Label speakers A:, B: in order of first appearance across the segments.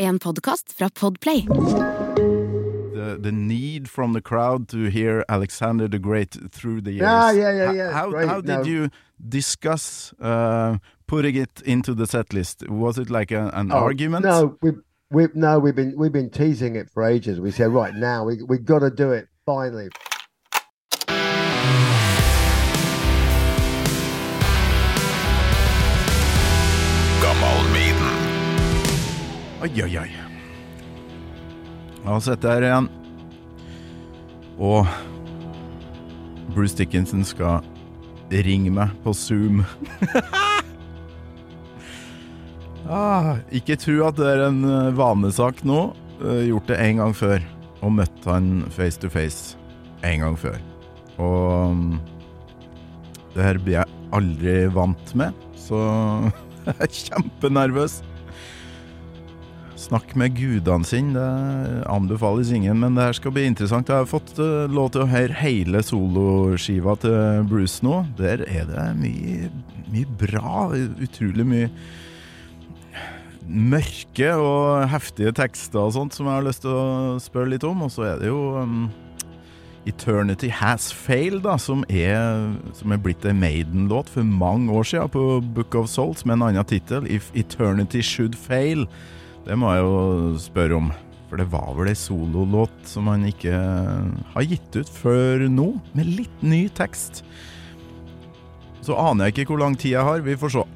A: En podkast fra Podplay.
B: the the need from the crowd to hear Alexander the Great through the years.
C: Yeah, yeah, yeah, yeah,
B: How
C: great,
B: how did
C: no.
B: you discuss uh, putting it into the set list? Was it like a, an
C: Oh,
B: argument?
C: No, we we no, we've been we've been teasing it for ages. We said right now we we got to do it finally.
B: Oi, oi, oi. La oss sette her igjen. Og Bruce Dickinson skal ringe meg på Zoom. ah, ikke tro at det er en eh, vanesak nå. Eh, Gjort det en gang før, og møtt han face to face en gang før. Og mm, det her blir jeg aldri vant med, så jeg er kjempenervøs. Snakk med gudene sine, det anbefales ingen, men det her skal bli interessant. Jeg har fått eh, lov til å høre hele soloskiva til Bruce nå. Der er det mye, mye bra, utrolig mye mørke og heftige tekster og sånt som jeg har lyst til å spørre litt om. Og så er det jo um, Eternity Has Failed, da, som er, som er blitt en Maiden-låt for mange år siden på Book of Souls med en annen tittel, If Eternity Should Fail. Det må jeg jo spørre om, for det var vel ei sololåt som han ikke har gitt ut før nå, med litt ny tekst. Så aner jeg ikke hvor lang tid jeg har, vi får se.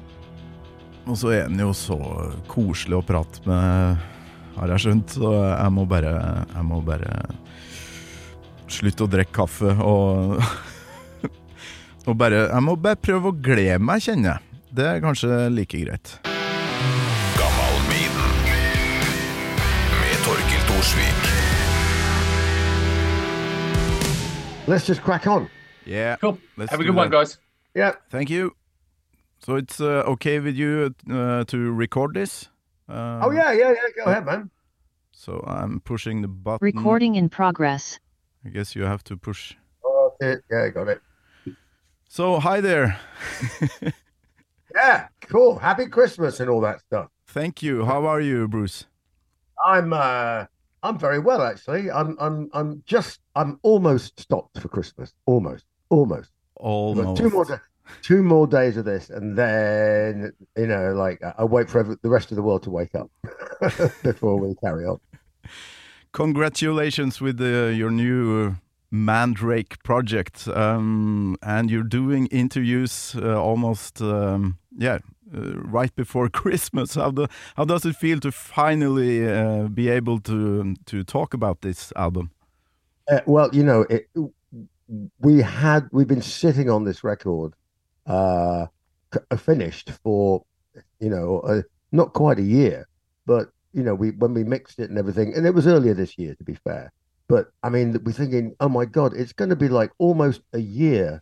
B: Og så er han jo så koselig å prate med, har jeg skjønt, så jeg må bare, jeg må bare slutte å drikke kaffe og Og bare Jeg må bare prøve å glede meg, kjenner jeg. Det er kanskje like greit.
D: Torkil
C: Let's just crack on.
B: Yeah.
E: Cool.
B: let's
E: Have a
B: do
E: good one,
B: that.
E: guys.
C: Yeah.
B: Thank you. So it's uh, okay with you uh, to record this? Uh,
C: Oh yeah, yeah, yeah. Go ahead, man.
B: So I'm pushing the button.
F: Recording in progress.
B: I guess you have to push.
C: Oh, yeah, yeah, got it.
B: So hi there.
C: Yeah, cool. Happy Christmas and all that stuff.
B: Thank you. How are you, Bruce?
C: I'm uh I'm very well actually. I'm I'm I'm just I'm almost stopped for Christmas. Almost. Almost.
B: Almost.
C: two more da- two more days of this and then you know like I- wait for every, the rest of the world to wake up before we carry on.
B: Congratulations with uh, your new uh, Mandrake project. Um, and you're doing interviews uh, almost, um, yeah, uh, right before Christmas. How, do, how does it feel to finally uh, be able to to talk about this album?
C: Uh, well, you know, it, we had we've been sitting on this record, uh, finished for, you know, uh, not quite a year, but you know, we when we mixed it and everything, and it was earlier this year, to be fair. But I mean, we're thinking, oh my god, it's going to be like almost a year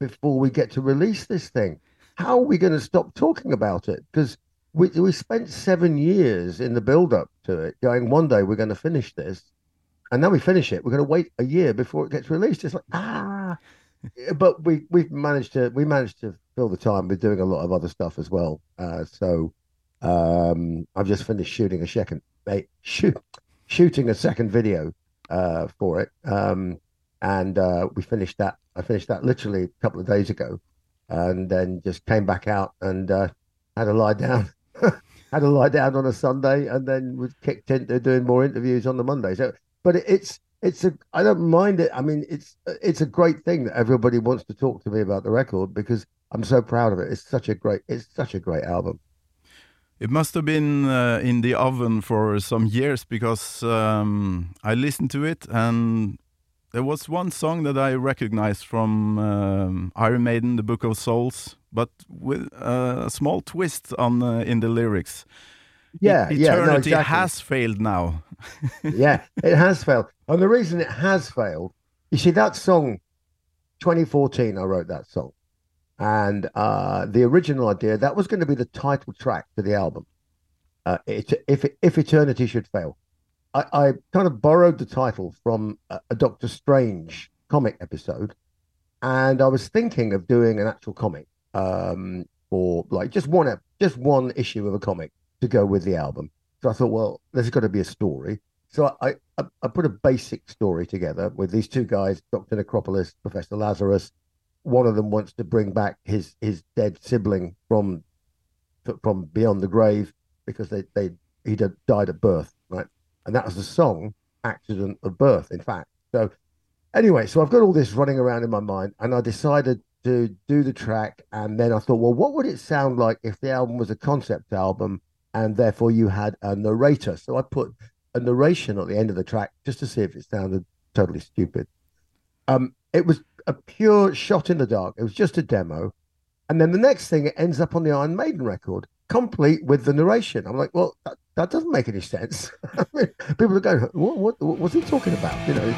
C: before we get to release this thing. How are we going to stop talking about it? Because we we spent seven years in the build up to it, going one day we're going to finish this, and then we finish it. We're going to wait a year before it gets released. It's like ah, but we we've managed to we managed to fill the time with doing a lot of other stuff as well. Uh, so um, I've just finished shooting a second shoot shooting a second video uh, for it, um, and uh, we finished that. I finished that literally a couple of days ago, and then just came back out and uh, had a lie down. had a lie down on a Sunday, and then was kicked into doing more interviews on the Monday. So, but it, it's it's a I don't mind it. I mean, it's it's a great thing that everybody wants to talk to me about the record because I'm so proud of it. It's such a great it's such a great album.
B: It must have been uh, in the oven for some years because um, I listened to it and there was one song that I recognized from um, Iron Maiden, The Book of Souls, but with a small twist on uh, in the lyrics.
C: Yeah,
B: E-
C: yeah, no,
B: Eternity
C: exactly.
B: has failed now.
C: yeah, it has failed. And the reason it has failed, you see, that song, 2014, I wrote that song. And uh, the original idea, that was going to be the title track to the album. Uh, it, if, if Eternity Should Fail. I, I kind of borrowed the title from a, a Doctor Strange comic episode. And I was thinking of doing an actual comic um, like just one, just one issue of a comic to go with the album So I thought, well, there's got to be a story. So I, I, I put a basic story together with these two guys, Dr. Necropolis, Professor Lazarus. One of them wants to bring back his his dead sibling from from beyond the grave because they they he died at birth? And that was the song "Accident of Birth." In fact, so anyway, so I've got all this running around in my mind, and I decided to do the track, and then I thought, well, what would it sound like if the album was a concept album, and therefore you had a narrator? So I put a narration at the end of the track just to see if it sounded totally stupid. Um, it was a pure shot in the dark. It was just a demo. And then the next thing, it ends up on the Iron Maiden record, complete with the narration. I'm like, well, that, that doesn't make any sense. I mean, people are going, what, what, what was he talking about? You know.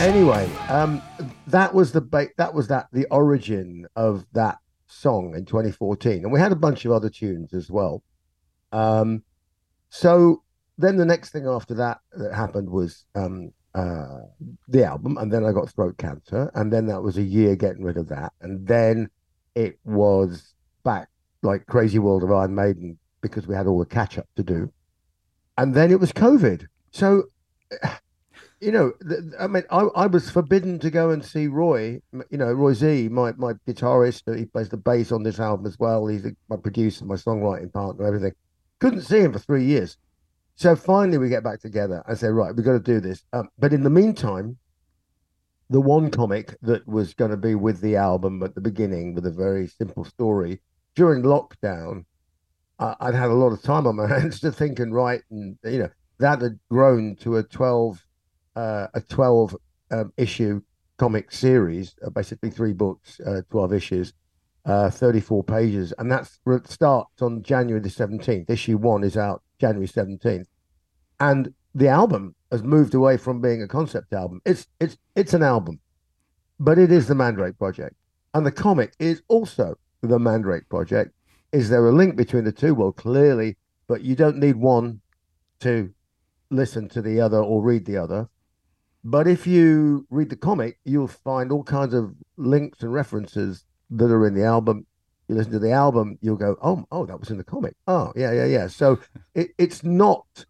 C: Anyway, um, that was the ba- that was that the origin of that song in 2014, and we had a bunch of other tunes as well. Um, so then the next thing after that that happened was um, uh, the album, and then I got throat cancer, and then that was a year getting rid of that, and then it was back like Crazy World of Iron Maiden because we had all the catch up to do, and then it was COVID. So you know, I mean, I, I was forbidden to go and see Roy. You know, Roy Z, my my guitarist. He plays the bass on this album as well. He's my producer, my songwriting partner, everything. Couldn't see him for three years. So finally, we get back together. I say, right, we've got to do this. Um, but in the meantime, the one comic that was going to be with the album at the beginning, with a very simple story, during lockdown, I, I'd had a lot of time on my hands to think and write, and you know, that had grown to a twelve uh, a 12 um, issue comic series, uh, basically three books, uh, 12 issues, uh, 34 pages. And that starts on January the 17th. Issue one is out January 17th. And the album has moved away from being a concept album. It's it's it's an album, but it is the Mandrake Project, and the comic is also the Mandrake Project. Is there a link between the two? Well, clearly, but you don't need one to listen to the other or read the other. But if you read the comic, you'll find all kinds of links and references that are in the album. You listen to the album, you'll go, "Oh, oh, that was in the comic." Oh, yeah, yeah, yeah. So it, it's not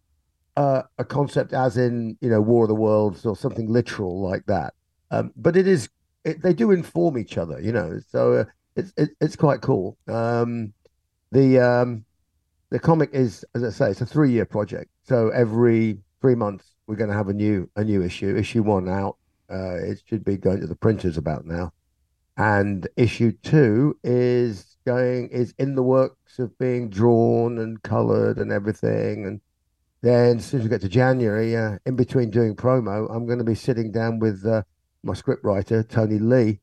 C: uh, a concept as in you know War of the Worlds or something literal like that, um, but it is. It, they do inform each other, you know. So uh, it's it, it's quite cool. Um, the um, the comic is, as I say, it's a three year project. So every three months we're going to have a new a new issue. Issue one out. Uh, it should be going to the printers about now, and issue two is going is in the works of being drawn and coloured and everything. And then as soon as we get to January, uh, in between doing promo, I'm going to be sitting down with uh, my script writer Tony Lee,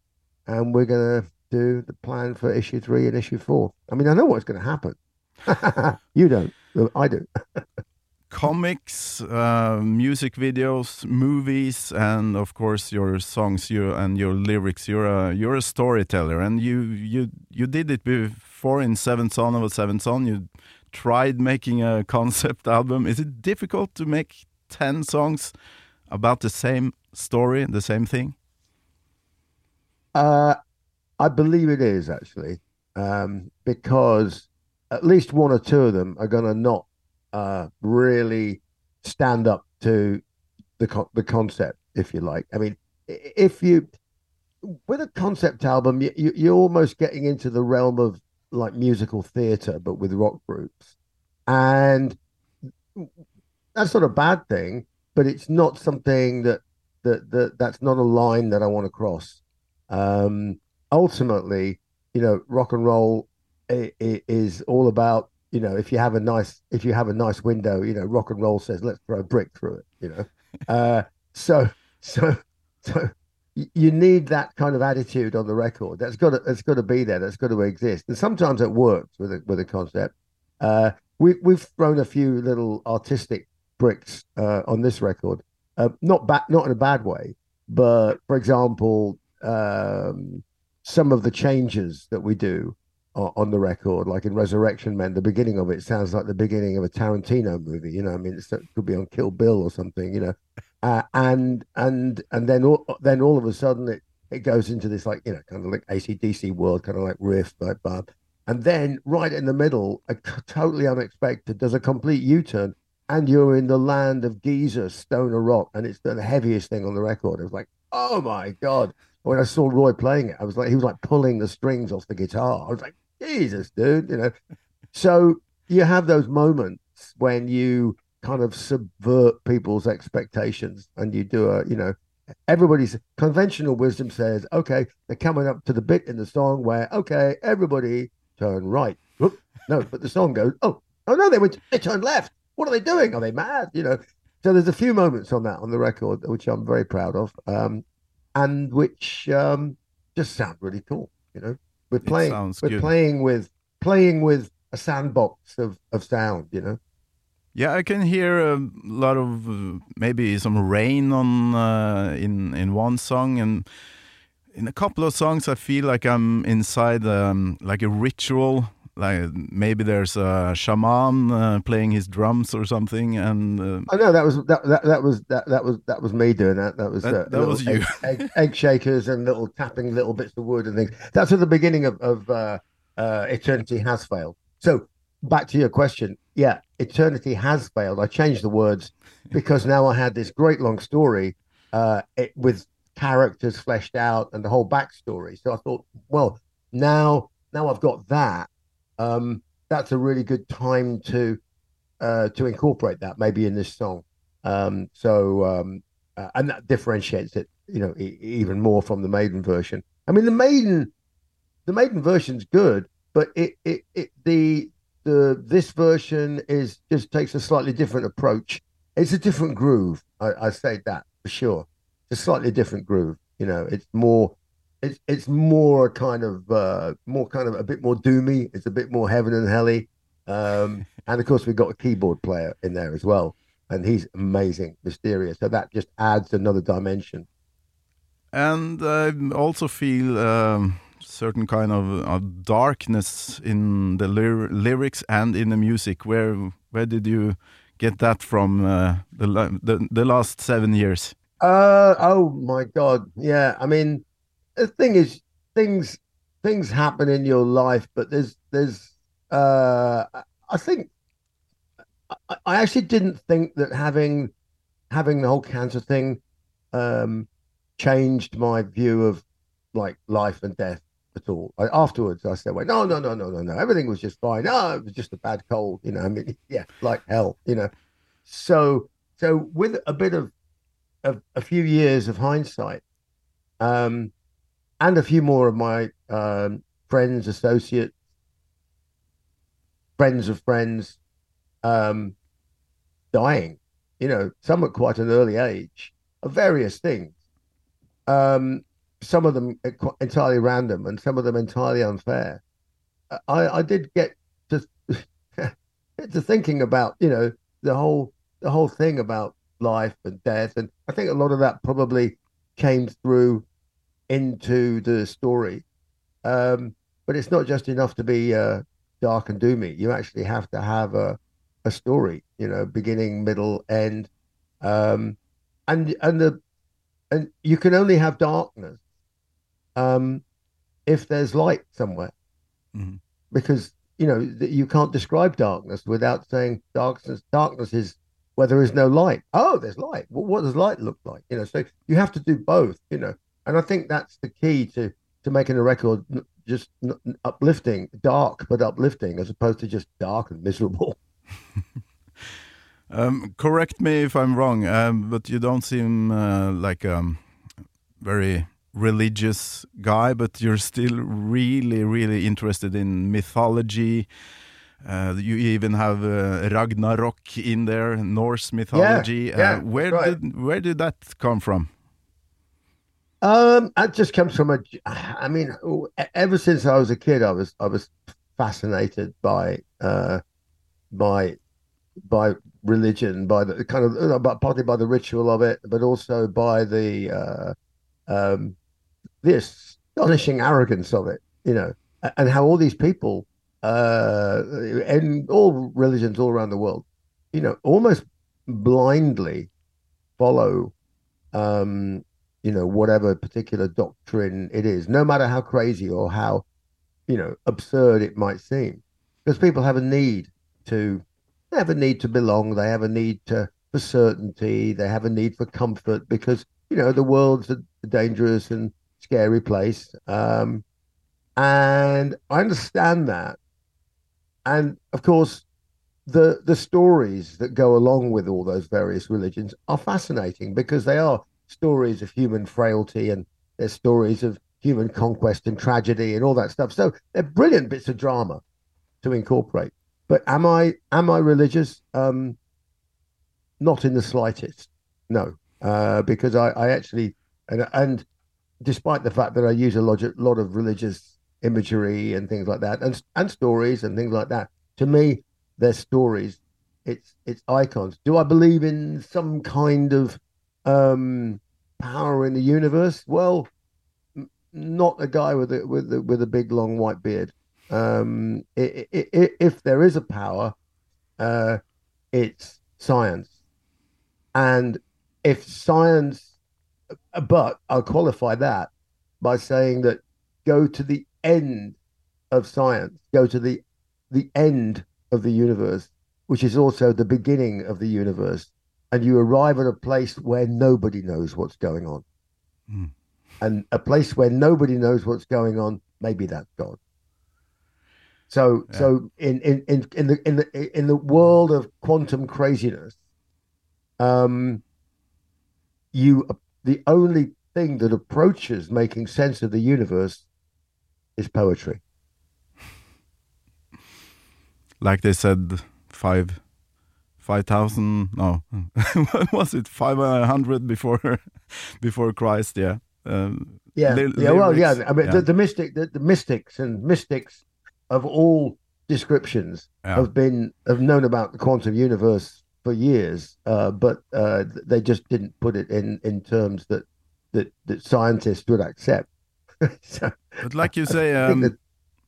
C: and we're going to do the plan for issue three and issue four. I mean, I know what's going to happen. you don't. I do.
B: comics, uh, music videos, movies, and of course your songs, you and your lyrics. You're a you're a storyteller, and you you you did it before in Seventh Son of a Seventh Son. You tried making a concept album. Is it difficult to make ten songs about the same story, and the same thing?
C: Uh, I believe it is actually, um, because at least one or two of them are going to not uh, really stand up to the co- the concept, if you like. I mean, if you with a concept album, you, you you're almost getting into the realm of like musical theater, but with rock groups, and that's not a bad thing. But it's not something that that that that's not a line that I want to cross. Um, ultimately, you know, rock and roll is all about you know, if you have a nice if you have a nice window, you know, rock and roll says let's throw a brick through it, you know. uh, so so so you need that kind of attitude on the record. That's got to that's got to be there. That's got to exist. And sometimes it works with a with a concept. Uh, we we've thrown a few little artistic bricks uh, on this record. Uh, not bad, not in a bad way, but for example, um, some of the changes that we do on the record. Like in Resurrection Men, the beginning of it sounds like the beginning of a Tarantino movie. You know, I mean, it could be on Kill Bill or something. You know, uh, and and and then all, then all of a sudden it it goes into this like you know kind of like ACDC world, kind of like riff like bar. And then right in the middle, a totally unexpected, does a complete U-turn, and you're in the land of Geezer, Stoner Rock, and it's the heaviest thing on the record. It was like, oh my god! When I saw Roy playing it, I was like, he was like pulling the strings off the guitar. I was like, Jesus, dude, you know. So you have those moments when you kind of subvert people's expectations, and you do a, you know, everybody's conventional wisdom says, okay, they're coming up to the bit in the song where, okay, everybody turn right. Whoop. No, but the song goes, oh, oh no, they went, they turned left. What are they doing? Are they mad? You know. So there's a few moments on that on the record which I'm very proud of, um, and which um, just sound really cool. You know, we're playing, we're
B: good.
C: playing with playing with a sandbox of of sound. You know.
B: Yeah, I can hear a lot of uh, maybe some rain on uh, in in one song, and in a couple of songs, I feel like I'm inside um, like a ritual. Like maybe there's a shaman uh, playing his drums or something, and uh,
C: I know that was that, that that was that that was that was me doing that. That was
B: That-
C: uh,
B: that was you.
C: Egg, egg, egg shakers and little tapping little bits of wood and things. That's at the beginning of of uh, uh, Eternity has failed. So back to your question, yeah, Eternity has failed. I changed the words because now I had this great long story uh, it, with characters fleshed out and the whole backstory. So I thought, well, now now I've got that. Um, that's a really good time to uh, to incorporate that maybe in this song. Um, so um, uh, and that differentiates it, you know, e- even more from the Maiden version. I mean, the Maiden, the Maiden version's good, but it it, it the the this version is just takes a slightly different approach. It's a different groove. I, I say that for sure. It's a slightly different groove. You know, it's more. It's it's more a kind of uh, more kind of a bit more doomy. It's a bit more heaven and helly. Um, and of course, we've got a keyboard player in there as well, and he's amazing, mysterious. So that just adds another dimension.
B: and I also feel um, certain kind of uh, darkness in the lyr lyrics and in the music. Where where did you get that from? Uh, the, the the last seven years.
C: Uh oh my god. Yeah. I mean the thing is things things happen in your life, but there's there's uh I think I, I actually didn't think that having having the whole cancer thing um changed my view of like life and death at all. I, afterwards I said, wait, no, no, no, no, no, no. Everything was just fine. No, it was just a bad cold, you know. I mean, yeah, like hell, you know. So so with a bit of a, a few years of hindsight, um, and a few more of my um, friends, associates, friends of friends, um, dying. You know, some at quite an early age of various things. Um, some of them entirely random, and some of them entirely unfair. I, I did get to to thinking about you know the whole the whole thing about life and death. And I think a lot of that probably came through into the story. Um, but it's not just enough to be uh, dark and doomy. You actually have to have a, a story, you know, beginning, middle, end. Um, and and the and you can only have darkness um, if there's light somewhere.
B: Mhm.
C: Because you know you can't describe darkness without saying darkness. Darkness is where there is no light. Oh, there's light. Well, what does light look like? You know, so you have to do both. You know, and I think that's the key to to making a record just uplifting, dark but uplifting, as opposed to just dark and miserable.
B: Um, correct me if I'm wrong, um, but you don't seem uh, like a very religious guy, but you're still really, really interested in mythology. Uh, you even have uh, Ragnarok in there, Norse mythology.
C: yeah,
B: uh, where
C: right.
B: did where did that come from?
C: Um, that just comes from a. I mean, ever since I was a kid, I was I was fascinated by uh, by by religion, by the kind of uh, but partly by the ritual of it, but also by the uh, um, the astonishing arrogance of it. You know, and how all these people, uh, and all religions all around the world, you know, almost blindly follow, um, you know, whatever particular doctrine it is, no matter how crazy or how, you know, absurd it might seem, because people have a need to, they have a need to belong, they have a need to for certainty, they have a need for comfort, because you know the world's a dangerous and scary place, um, and I understand that, and of course, the the stories that go along with all those various religions are fascinating because they are stories of human frailty and they're stories of human conquest and tragedy and all that stuff. So they're brilliant bits of drama to incorporate. But am I am I religious? Um, not in the slightest. No, uh, because I, I actually and and despite the fact that I use a lot of, lot of religious imagery and things like that, and and stories and things like that, to me, they're stories. It's it's icons. Do I believe in some kind of um, power in the universe? Well, m- not a guy with a with a, with a big long white beard. Um, i i i if there is a power, uh, it's science, and if science, but I'll qualify that by saying that go to the end of science, go to the the end of the universe, which is also the beginning of the universe, and you arrive at a place where nobody knows what's going on.
B: Mm.
C: And a place where nobody knows what's going on, maybe that's God. So
B: Yeah.
C: so in, in in in the in the in the world of quantum craziness, um you the only thing that approaches making sense of the universe is poetry.
B: like they said five five thousand no what was it five hundred before before Christ yeah um,
C: Yeah, yeah. Well, yeah. I mean,
B: yeah.
C: The, the mystic, the, the mystics and mystics of all descriptions
B: Yeah.
C: have been have known about the quantum universe for years, uh, but uh, they just didn't put it in in terms that that that scientists would accept. so,
B: but like you say um,
C: that-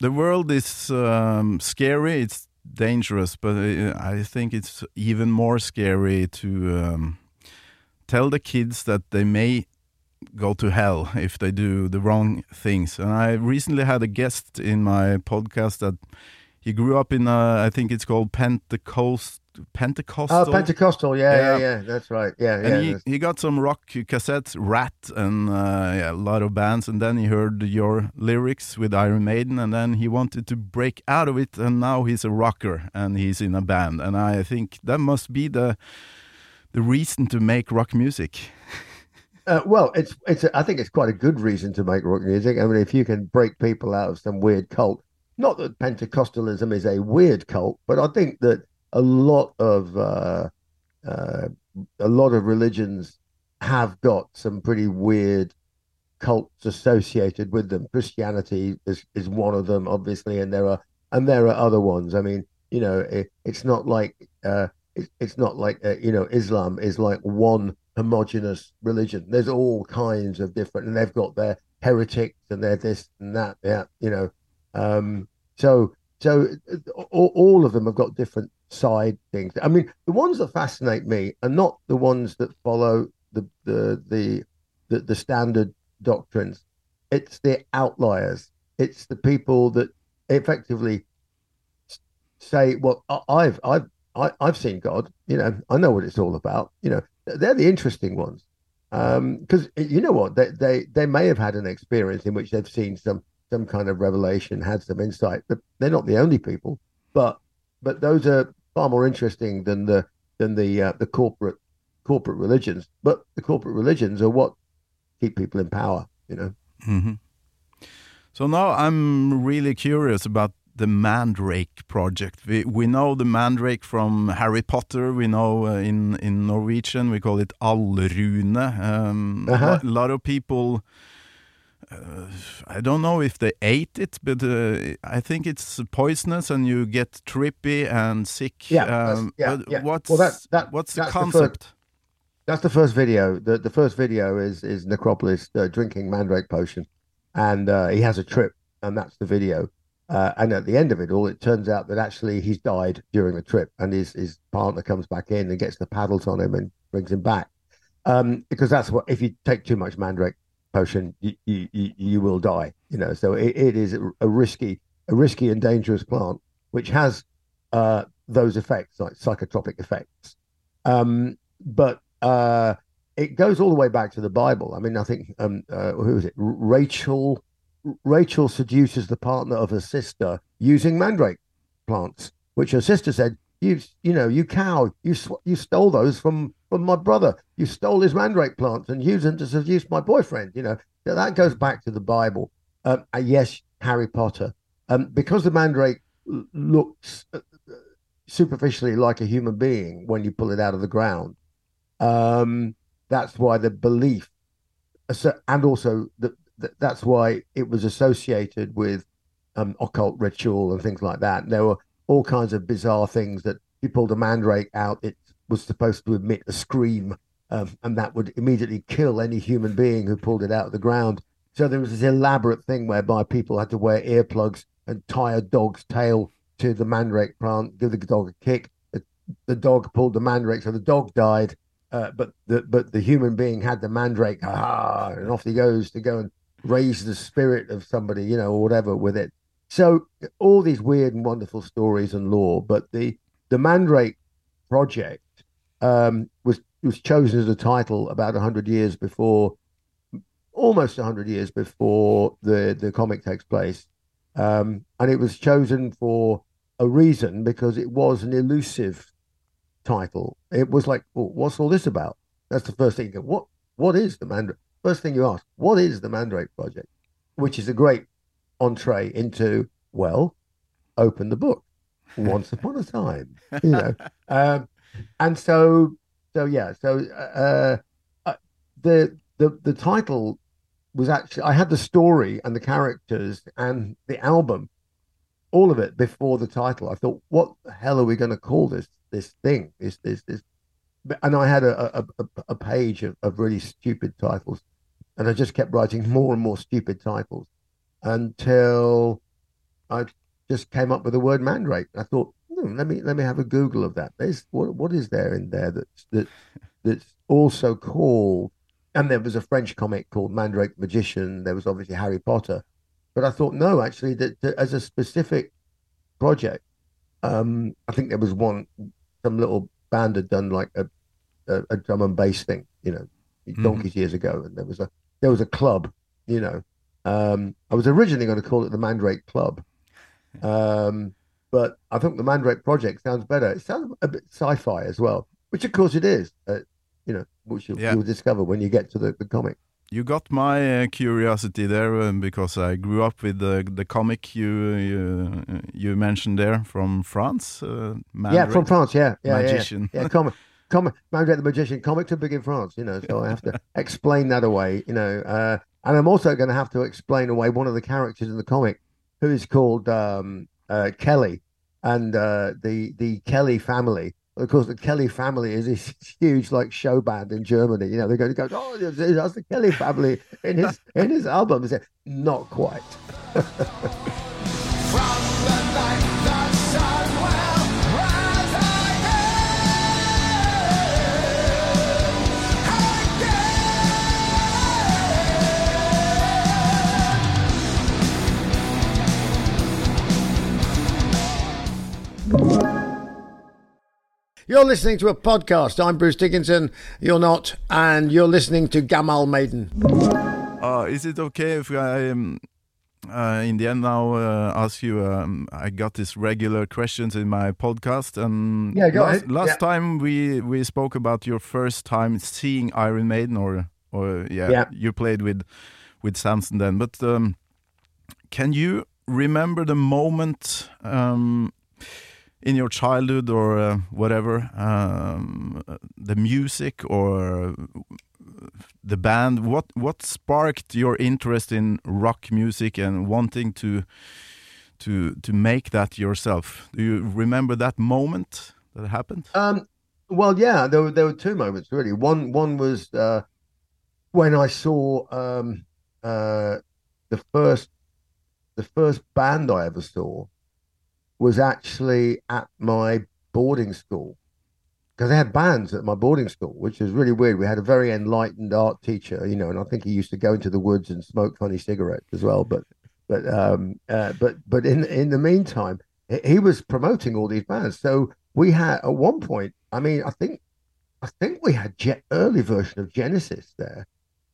B: the world is um, scary it's dangerous but uh, I think it's even more scary to um, tell the kids that they may go to hell if they do the wrong things and I recently had a guest in my podcast that he grew up in a, I think it's called Pentecost Pentecostal
C: oh, Pentecostal. Yeah, yeah,
B: Yeah.
C: yeah, That's right. Yeah, yeah.
B: he,
C: that's-
B: he got some rock cassettes, Ratt, and uh, yeah, a lot of bands. And then he heard your lyrics with Iron Maiden, and then he wanted to break out of it. And now he's a rocker and he's in a band. And I think that must be the the reason to make rock music.
C: Uh, well, it's it's. A, I think it's quite a good reason to make rock music. I mean, if you can break people out of some weird cult, not that Pentecostalism is a weird cult, but I think that a lot of uh, uh, a lot of religions have got some pretty weird cults associated with them. Christianity is is one of them, obviously, and there are and there are other ones. I mean, you know, it, it's not like uh, it, it's not like uh, you know, Islam is like one homogenous religion. There's all kinds of different, and they've got their heretics and their this and that. Yeah, you know, um, so so uh, all, all of them have got different side things. I mean, the ones that fascinate me are not the ones that follow the the the the, the standard doctrines. It's the outliers. It's the people that effectively say, "Well, I've I've I, I've seen God. You know, I know what it's all about. You know, they're the interesting ones um, because you know what they, they they may have had an experience in which they've seen some some kind of revelation, had some insight. But they're not the only people. But but those are far more interesting than the than the uh, the corporate corporate religions. But the corporate religions are what keep people in power. You know.
B: hmm So now I'm really curious about the Mandrake project. We we know the Mandrake from Harry Potter. We know uh, in in Norwegian we call it Alrune. Um,
C: Uh-huh.
B: A lot of people. Uh, I don't know if they ate it, but uh, I think it's poisonous and you get trippy and sick.
C: Yeah, that's-
B: um,
C: yeah, yeah.
B: What's
C: Well, that- that-
B: what's the
C: that's the first-
B: concept?
C: That's the first video. The the first video is is Necropolis uh, drinking Mandrake potion, and uh, he has a trip, and that's the video. Uh, and at the end of it all, it turns out that actually he's died during the trip, and his his partner comes back in and gets the paddles on him and brings him back. Um, because that's what if you take too much mandrake potion, you you, you, will die. You know, so it, it is a, a risky a risky and dangerous plant, which has uh, those effects like psychotropic effects. Um, but uh, it goes all the way back to the Bible. I mean, I think um, uh, who is it? Rachel. Rachel seduces the partner of her sister using mandrake plants, which her sister said, "You, you know, you cow, you sw- you stole those from from my brother. You stole his mandrake plants and used them to seduce my boyfriend." You know, that goes back to the Bible. Um, uh, yes, Harry Potter, um, because the mandrake looks uh, superficially like a human being when you pull it out of the ground. Um, that's why the belief, and also the, that's why it was associated with um, occult ritual and things like that. There were all kinds of bizarre things that you pulled a mandrake out, it was supposed to emit a scream, um, and that would immediately kill any human being who pulled it out of the ground. So there was this elaborate thing whereby people had to wear earplugs and tie a dog's tail to the mandrake plant, give the dog a kick. The, the dog pulled the mandrake, so the dog died. Uh, but the but the human being had the mandrake, ah, and off he goes to go and raise the spirit of somebody, you know, or whatever with it. So all these weird and wonderful stories and lore, but the the Mandrake project um, was was chosen as a title about hundred years before, almost hundred years before the the comic takes place, um, and it was chosen for a reason because it was an elusive title. It was like, well, what's all this about? That's the first thing. You go, what what is the Mandrake? First thing you ask, what is the Mandrake Project? Which is a great entree into well, open the book. Once upon a time, you know, um, and so so yeah, so uh, uh, the the the title was actually I had the story and the characters and the album, all of it before the title. I thought, what the hell are we going to call this this thing? This this this, and I had a a, a, a page of, of really stupid titles, and I just kept writing more and more stupid titles until I just came up with the word mandrake. I thought, hmm, let me let me have a Google of that. There's what what is there in there that's that that's also called and there was a French comic called Mandrake Magician. There was obviously Harry Potter, but I thought no, actually, that, that as a specific project, um, I think there was one some little band had done like a a, a drum and bass thing, you know, mm-hmm. donkeys years ago, and there was a there was a club, you know. Um, I was originally going to call it the Mandrake Club, um, but I think the Mandrake Project sounds better. It sounds a bit sci-fi as well, which of course it is. Uh, you know, which you'll, yeah. you'll, discover when you get to the, the comic.
B: You got my uh, curiosity there um, because I grew up with the the comic you you, you mentioned there from France. Uh,
C: yeah, from France. Yeah, yeah, magician. Yeah, yeah. comic, comic, Mandrake the magician. Comics are big in France, you know. So I have to explain that away, you know. Uh, and I'm also going to have to explain away one of the characters in the comic, who is called um, uh, Kelly, and uh, the the Kelly family of course, the Kelly family is this huge like show band in Germany. You know, they're going to go, oh, that's the Kelly family in his in his album. Not quite. You're listening to a podcast. I'm Bruce Dickinson. You're not, and you're listening to Gammal Maiden.
B: Uh, is it okay if I, um, uh, in the end, now uh, ask you? Um, I got these regular questions in my podcast, and
C: yeah,
B: go
C: last, ahead.
B: last
C: yeah.
B: time we we spoke about your first time seeing Iron Maiden, or or yeah, yeah. you played with with Samson then. But um, can you remember the moment? In your childhood or uh, whatever, um, the music or the band, what what sparked your interest in rock music and wanting to to to make that yourself? Do you remember that moment that happened?
C: Um, well, yeah, there were there were two moments really. One one was uh, when I saw um, uh, the first the first band I ever saw was actually at my boarding school because they had bands at my boarding school, which is really weird. We had a very enlightened art teacher, you know, and I think he used to go into the woods and smoke funny cigarettes as well. But but um uh, but but in in the meantime, he, was promoting all these bands. So we had at one point, I mean, I think I think we had jet early version of Genesis there.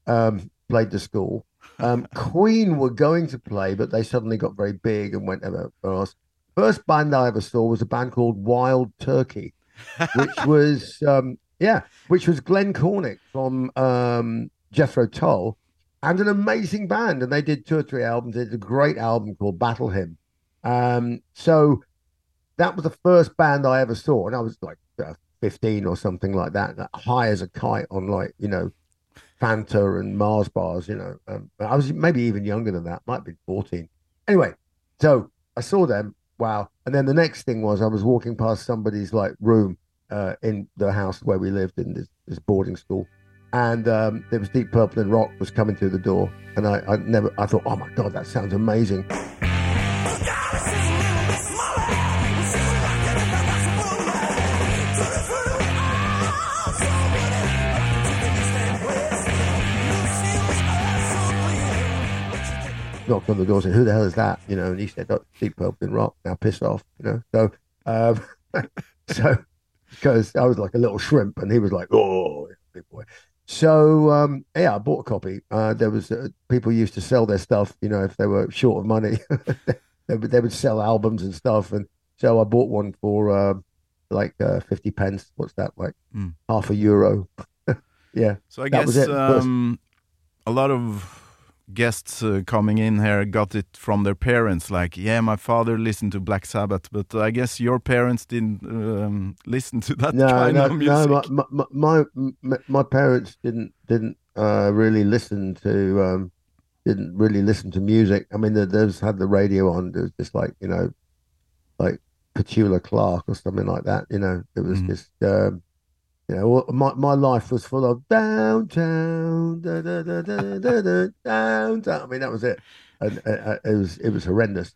C: Um, played the school. Um, Queen were going to play, but they suddenly got very big and went over us. First band I ever saw was a band called Wild Turkey, which was um, yeah, which was Glenn Cornick from um, Jethro Tull, and an amazing band. And they did two or three albums. They did a great album called Battle Hymn. Um, so that was the first band I ever saw, and I was like uh, fifteen or something like that, high as a kite on like you know Fanta and Mars bars. You know, um, I was maybe even younger than that. Might be fourteen. Anyway, so I saw them. Wow. And then the next thing was I was walking past somebody's like room uh, in the house where we lived in this, this boarding school. And um, there was Deep Purple in Rock was coming through the door. And I, I never, I thought, oh my God, that sounds amazing. Knocked on the door and said, Who the hell is that? You know, and he said, oh, Deep Purple in Rock. Now piss off, you know. So, um, so because I was like a little shrimp, and he was like, "Oh, big boy." So um, yeah, I bought a copy. Uh, there was uh, people used to sell their stuff, you know, if they were short of money, they, would, they would sell albums and stuff, and so I bought one for uh, like uh, fifty pence. What's that like?
B: Mm.
C: Half a euro. yeah.
B: So I guess um, a lot of guests uh, coming in here got it from their parents. Like, yeah, my father listened to Black Sabbath, but I guess your parents didn't um, listen to that
C: no,
B: kind
C: no,
B: of music.
C: no. My, my, my, my, my parents didn't didn't uh, really listen to um, didn't really listen to music. I mean, they, they just had the radio on. It was just like you know, like Petula Clark or something like that. You know, it was
B: Mhm.
C: just. Um, you know, my, my life was full of downtown, da, da, da, da, da, da, downtown. I mean, that was it, and uh, uh, it was it was horrendous.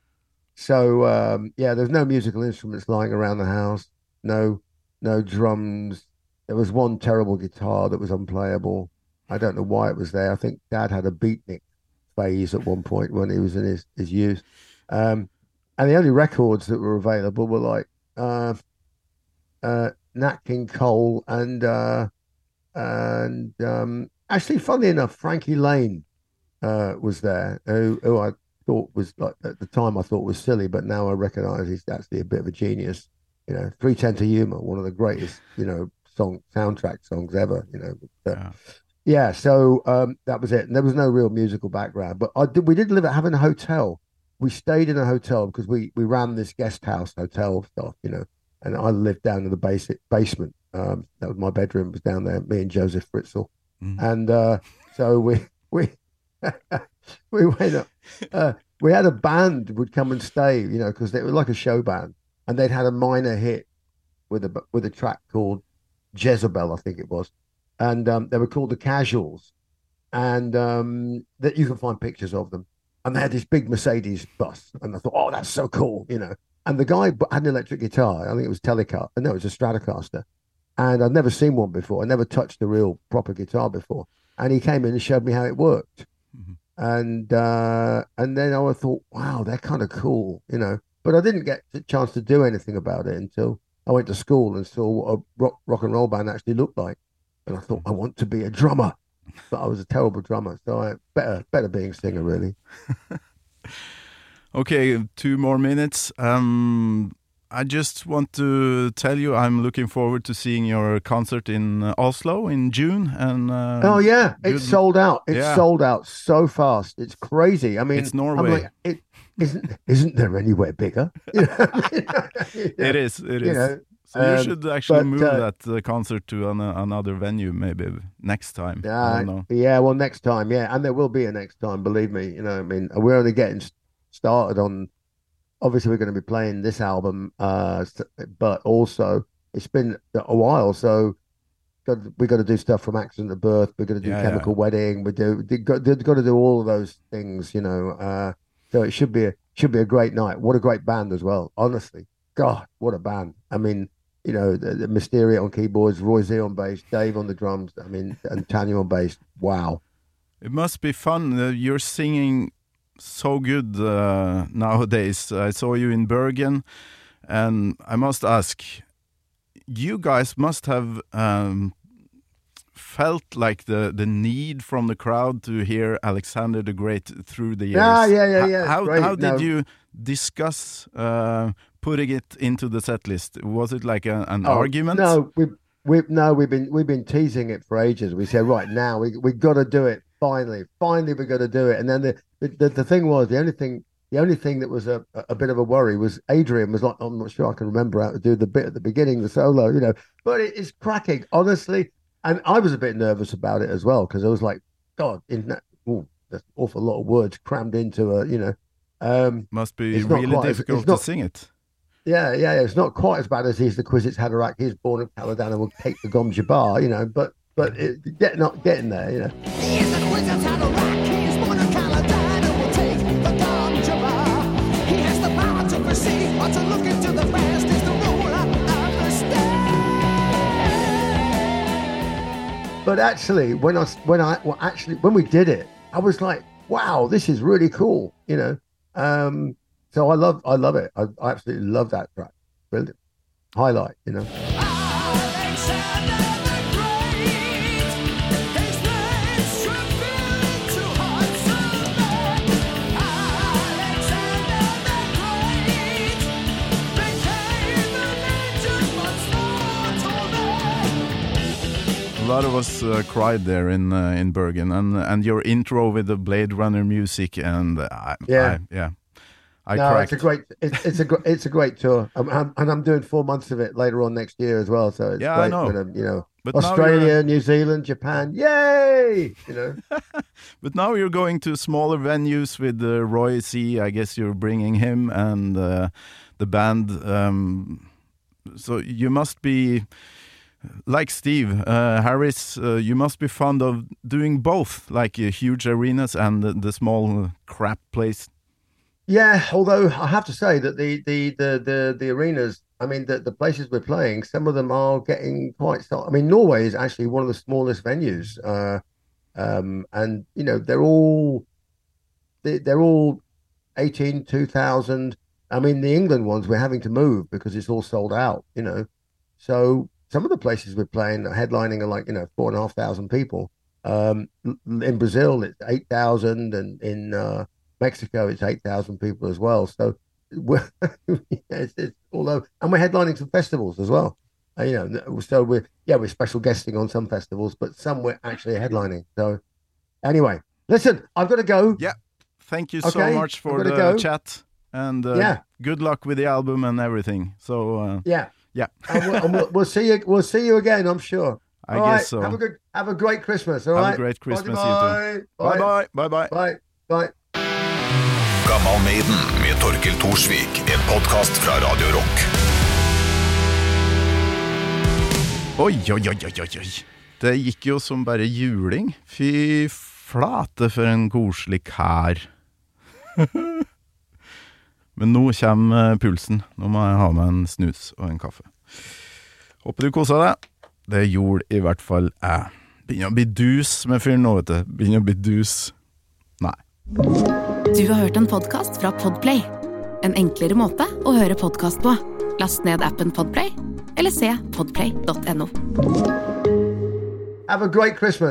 C: So um, yeah, there's no musical instruments lying around the house. No, no drums. There was one terrible guitar that was unplayable. I don't know why it was there. I think Dad had a beatnik phase at one point when he was in his his youth. Um, and the only records that were available were like uh, uh, Nat King Cole and uh, and um, actually, funnily enough, Frankie Laine uh, was there, who, who I thought was like at the time I thought was silly, but now I recognise he's actually a bit of a genius. You know, Three Ten to Yuma, one of the greatest you know song soundtrack songs ever. You know, but,
B: Yeah.
C: yeah. So um, that was it, and there was no real musical background. But I did, we did live at having a hotel. We stayed in a hotel because we we ran this guest house hotel stuff, you know, and I lived down in the basic basement. Um, that was my bedroom was down there. Me and Joseph Fritzl,
B: Mhm.
C: and uh, so we we we went up. Uh, we had a band would come and stay, you know, because they were like a show band, and they'd had a minor hit with a with a track called Jezebel, I think it was, and um, they were called the Casuals, and um, that you can find pictures of them. And they had this big Mercedes bus, and I thought, oh, that's so cool, you know. And the guy had an electric guitar. I think it was Telecaster. No, it was a Stratocaster. And I'd never seen one before. I never touched a real proper guitar before. And he came in and showed me how it worked.
B: Mhm.
C: And uh, and then I thought, wow, they're kind of cool, you know. But I didn't get the chance to do anything about it until I went to school and saw what a rock, rock and roll band actually looked like. And I thought, I want to be a drummer. But I was a terrible drummer. So I better better being a singer, really.
B: Okay, two more minutes. Um, I just want to tell you I'm looking forward to seeing your concert in uh, Oslo in June. And uh,
C: Oh yeah,
B: good-
C: it's sold out. It's
B: Yeah.
C: sold out so fast. It's crazy. I mean,
B: It's
C: I'm
B: Norway.
C: like, it isn't. Isn't there anywhere bigger? You know?
B: It is. It
C: You know,
B: so you
C: um,
B: should actually
C: but,
B: move
C: uh,
B: that uh, concert to an, another venue maybe next time. I
C: Yeah,
B: don't know.
C: yeah. Well, next time, yeah, and there will be a next time. Believe me. You know, I mean, we're only getting started on. Obviously, we're going to be playing this album, uh, but also it's been a while, so got, we got to do stuff from Accident of Birth. We're going to do
B: Yeah, yeah.
C: Chemical Wedding. We do. got, got to do all of those things, you know. Uh, So it should be a should be a great night. What a great band as well. Honestly, God, what a band. I mean, you know, the, the Mistheria on keyboards, Roy Z on bass, Dave on the drums. I mean, and Tanya on bass. Wow.
B: It must be fun. Uh, you're singing so good uh, nowadays. I saw you in Bergen, and I must ask, you guys must have um, felt like the the need from the crowd to hear Alexander the Great through the years.
C: Yeah, yeah, yeah, yeah,
B: How
C: great.
B: how did
C: No.
B: you discuss uh, putting it into the set list? Was it like a, an
C: Oh,
B: argument?
C: No, we we no, we've been we've been teasing it for ages. We said right now we we got to do it. Finally, finally, we're going to do it. And then the, the the thing was the only thing the only thing that was a, a bit of a worry was Adrian was like I'm not sure I can remember how to do the bit at the beginning, the solo, you know. But it is cracking, honestly. And I was a bit nervous about it as well because I was like, God, in that, ooh, that's an awful lot of words crammed into a, you know. Um,
B: Must be
C: It's
B: really
C: quite-
B: difficult
C: it's not-
B: to sing it.
C: yeah, yeah. It's not quite as bad as he's the Kwisatz Haderach. He's born in Caladan and will take the Gom Jabbar, you know. But but it, get not getting there, you know. But actually, when I when I well, actually when we did it, I was like, wow, this is really cool, you know. Um, so I love I love it. I, I absolutely love that track. Brilliant highlight, you know.
B: Lot of us uh, cried there in uh, in Bergen, and and your intro with the Blade Runner music, and uh, I,
C: Yeah.
B: I, yeah, I
C: no,
B: cracked.
C: it's a great it's, it's a gr- it's a great tour, um, I'm, and I'm doing four months of it later on next year as well. So it's
B: Yeah, I know.
C: when I'm, you know,
B: But
C: Australia, New Zealand, Japan, yay! You know,
B: But now you're going to smaller venues with uh, Roy Z. I guess you're bringing him and uh, the band. Um, so you must be like Steve uh, Harris. Uh, you must be fond of doing both, like uh, huge arenas and the, the small uh, crap place.
C: yeah. Although I have to say that the the the the, the arenas, I mean, the, the places we're playing, some of them are getting quite. I mean, Norway is actually one of the smallest venues, uh, um, and you know they're all they, they're all 18, 2000. I mean, the England ones we're having to move because it's all sold out. You know, so some of the places we're playing, headlining are like you know four and a half thousand people. Um, in Brazil, it's eight thousand, and in uh, Mexico, it's eight thousand people as well. So we're it's, it's although and we're headlining some festivals as well. Uh, you know, so we're yeah we're special guesting on some festivals, but some we're actually headlining. So anyway, listen, I've got to go.
B: Yeah. Thank you so much for the
C: go.
B: chat and uh,
C: Yeah.
B: good luck with the album and everything. So uh,
C: Yeah,
B: yeah,
C: and we'll, and we'll, we'll see you. We'll see you again. I'm sure.
B: I
C: All
B: guess
C: right,
B: so.
C: Have a good, have a great Christmas. All
B: Have a great Christmas, you Bye,
C: Bye
B: bye. bye. Bye
C: bye. Bye.
D: Gammal Maiden med Torkil Thorsvik. En podkast fra Radio Rock.
B: Oi, oi, oi, oi, oi, oi. Det gikk jo som bare juling. Fy flate for en koselig kar. Men nå kommer pulsen. Nå må jeg ha meg en snus og en kaffe. Håper du kosa deg. Det gjorde i hvert fall jeg. Begynner å bli dus med fyren nå, vet du. Begynner å bli dus. Nei.
A: Du har hørt en podkast fra Podplay. En enklere måte å høre podkast på. Last ned appen Podplay, eller se podplay.no.
C: Have a great Christmas.